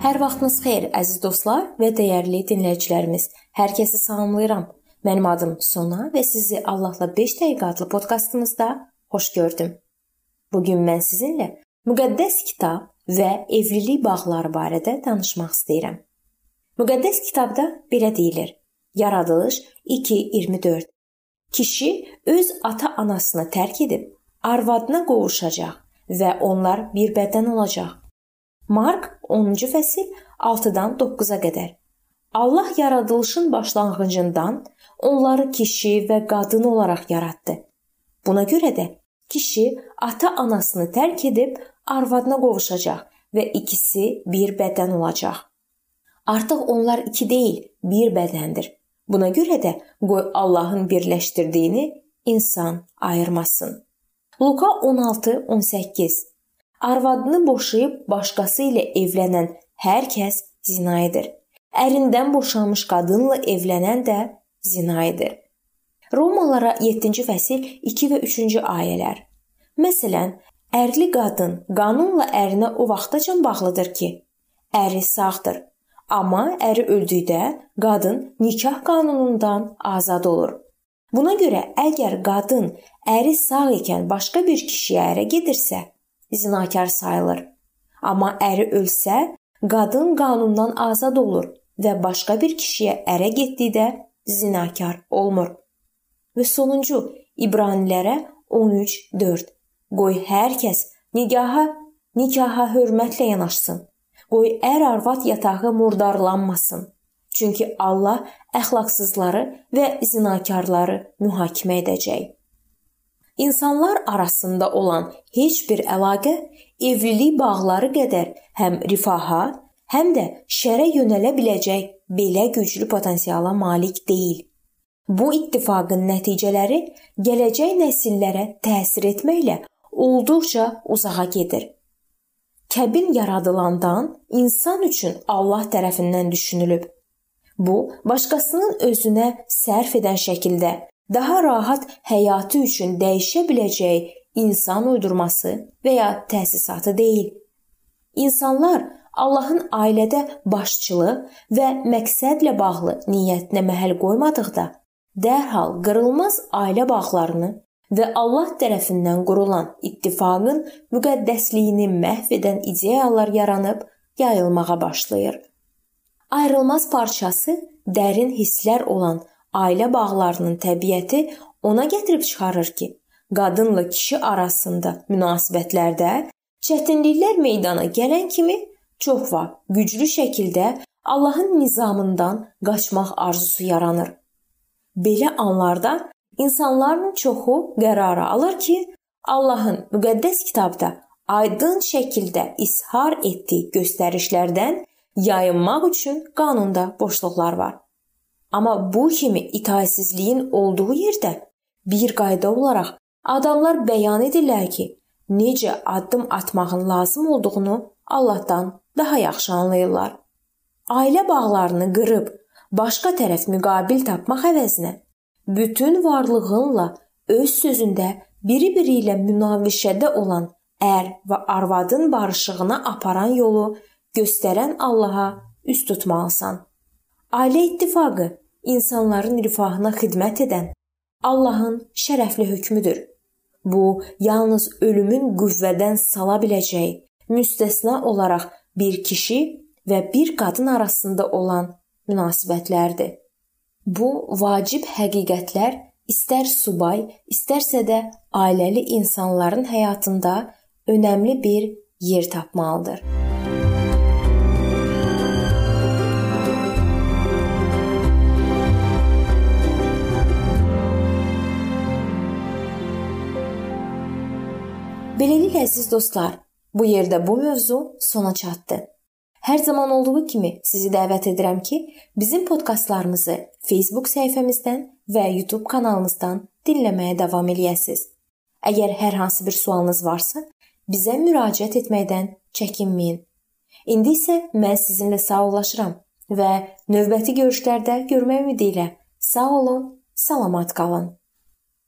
Hər vaxtınız xeyir, əziz dostlar və dəyərli dinləyicilərimiz. Hər kəsi salamlayıram. Mənim adım Sona və sizi Allahla 5 dəqiqə adlı podkastımızda xoş gördüm. Bu gün mən sizinlə müqəddəs kitab və evlilik bağları barədə danışmaq istəyirəm. Müqəddəs kitabda belə deyilir: Yaradılış 2:24. Kişi öz ata-anasını tərk edib arvadına qovuşacaq və onlar bir bədən olacaq. Mark 10-cu fəsil 6-dan 9-a qədər. Allah yaradılışın başlanğıcından onları kişi və qadın olaraq yaratdı. Buna görə də kişi ata-anasını tərk edib arvadına qovuşacaq və ikisi bir bədən olacaq. Artıq onlar iki deyil, bir bədəndir. Buna görə də qoy Allahın birləşdirdiyini insan ayırmasın. Luka 16:18 Arvadını boşayıb başqası ilə evlənən hər kəs zina edir. Ərindən boşanmış qadınla evlənən də zina edir. Romalılara 7-ci fəsil 2 və 3-cü ayələr. Məsələn, ərli qadın qanunla ərinə o vaxtacan bağlıdır ki, əri sağdır. Amma əri öldükdə qadın nikah qanunundan azad olur. Buna görə əgər qadın əri sağ ikən başqa bir kişiyə ərə gedirsə, zinakar sayılır. Amma əri ölsə, qadın qanundan azad olur və başqa bir kişiyə ərə getdikdə zinakar olmur. Və sonuncu İbranilərə 13:4 Qoy hər kəs nikaha nikaha hörmətlə yanaşsın. Qoy ər-arvad yatağı murdarlanmasın. Çünki Allah əxlaqsızları və zinakarları mühakimə edəcək. İnsanlar arasında olan heç bir əlaqə evlilik bağları qədər həm rifaha, həm də şərə yönələ biləcək belə güclü potensiala malik deyil. Bu ittifaqın nəticələri gələcək nəsillərə təsir etməklə olduqca uzağa gedir. Kəbin yaradılandan insan üçün Allah tərəfindən düşünülüb. Bu, başqasının özünə sərf edən şəkildə daha rahat həyatı üçün dəyişə biləcəyi insan uydurması və ya təsisatı deyil. İnsanlar Allahın ailədə başçılıq və məqsədlə bağlı niyyətinə məhəl qoymadıqda, dərhal qırılmaz ailə bağlarını və Allah tərəfindən qurulan ittifaqın müqəddəsliyini məhv edən ideyalar yaranıb yayılmağa başlayır. Ayrılmaz parçası dərin hisslər olan ailə bağlarının təbiəti ona gətirib çıxarır ki, qadınla kişi arasında münasibətlərdə çətinliklər meydana gələn kimi çox vaxt güclü şəkildə Allahın nizamından qaçmaq arzusu yaranır. Belə anlarda insanların çoxu qərara alır ki, Allahın müqəddəs kitabda aydın şəkildə ishar etdiyi göstərişlərdən yayınmaq üçün qanunda boşluqlar var. Amma bu kimi itaətsizliyin olduğu yerdə bir qayda olaraq adamlar bəyan edirlər ki, necə addım atmağın lazım olduğunu Allahdan daha yaxşı anlayırlar. Ailə bağlarını qırıb başqa tərəf müqabil tapmaq əvəzinə bütün varlığınla öz sözündə biri-biri ilə münaqişədə olan ər və arvadın barışığına aparan yolu göstərən Allaha üst tutmalısan. Ailə ittifaqı insanların rifahına xidmət edən Allahın şərəfli hökmüdür. Bu yalnız ölümün qüvvədən sala biləcəyi müstəsna olaraq bir kişi və bir qadın arasında olan münasibətlərdir. Bu vacib həqiqətlər istər subay, istərsə də ailəli insanların həyatında önəmli bir yer tapmalıdır. Beləliklə əziz dostlar, bu yerdə bu mövzu sona çatdı. Hər zaman olduğu kimi sizi dəvət edirəm ki, bizim podkastlarımızı Facebook səhifəmizdən və YouTube kanalımızdan dinləməyə davam eləyəsiniz. Əgər hər hansı bir sualınız varsa, bizə müraciət etməkdən çəkinməyin. İndi isə mən sizinlə sağollaşıram və növbəti görüşlərdə görmək ümidi ilə sağ olun, salamat qalın.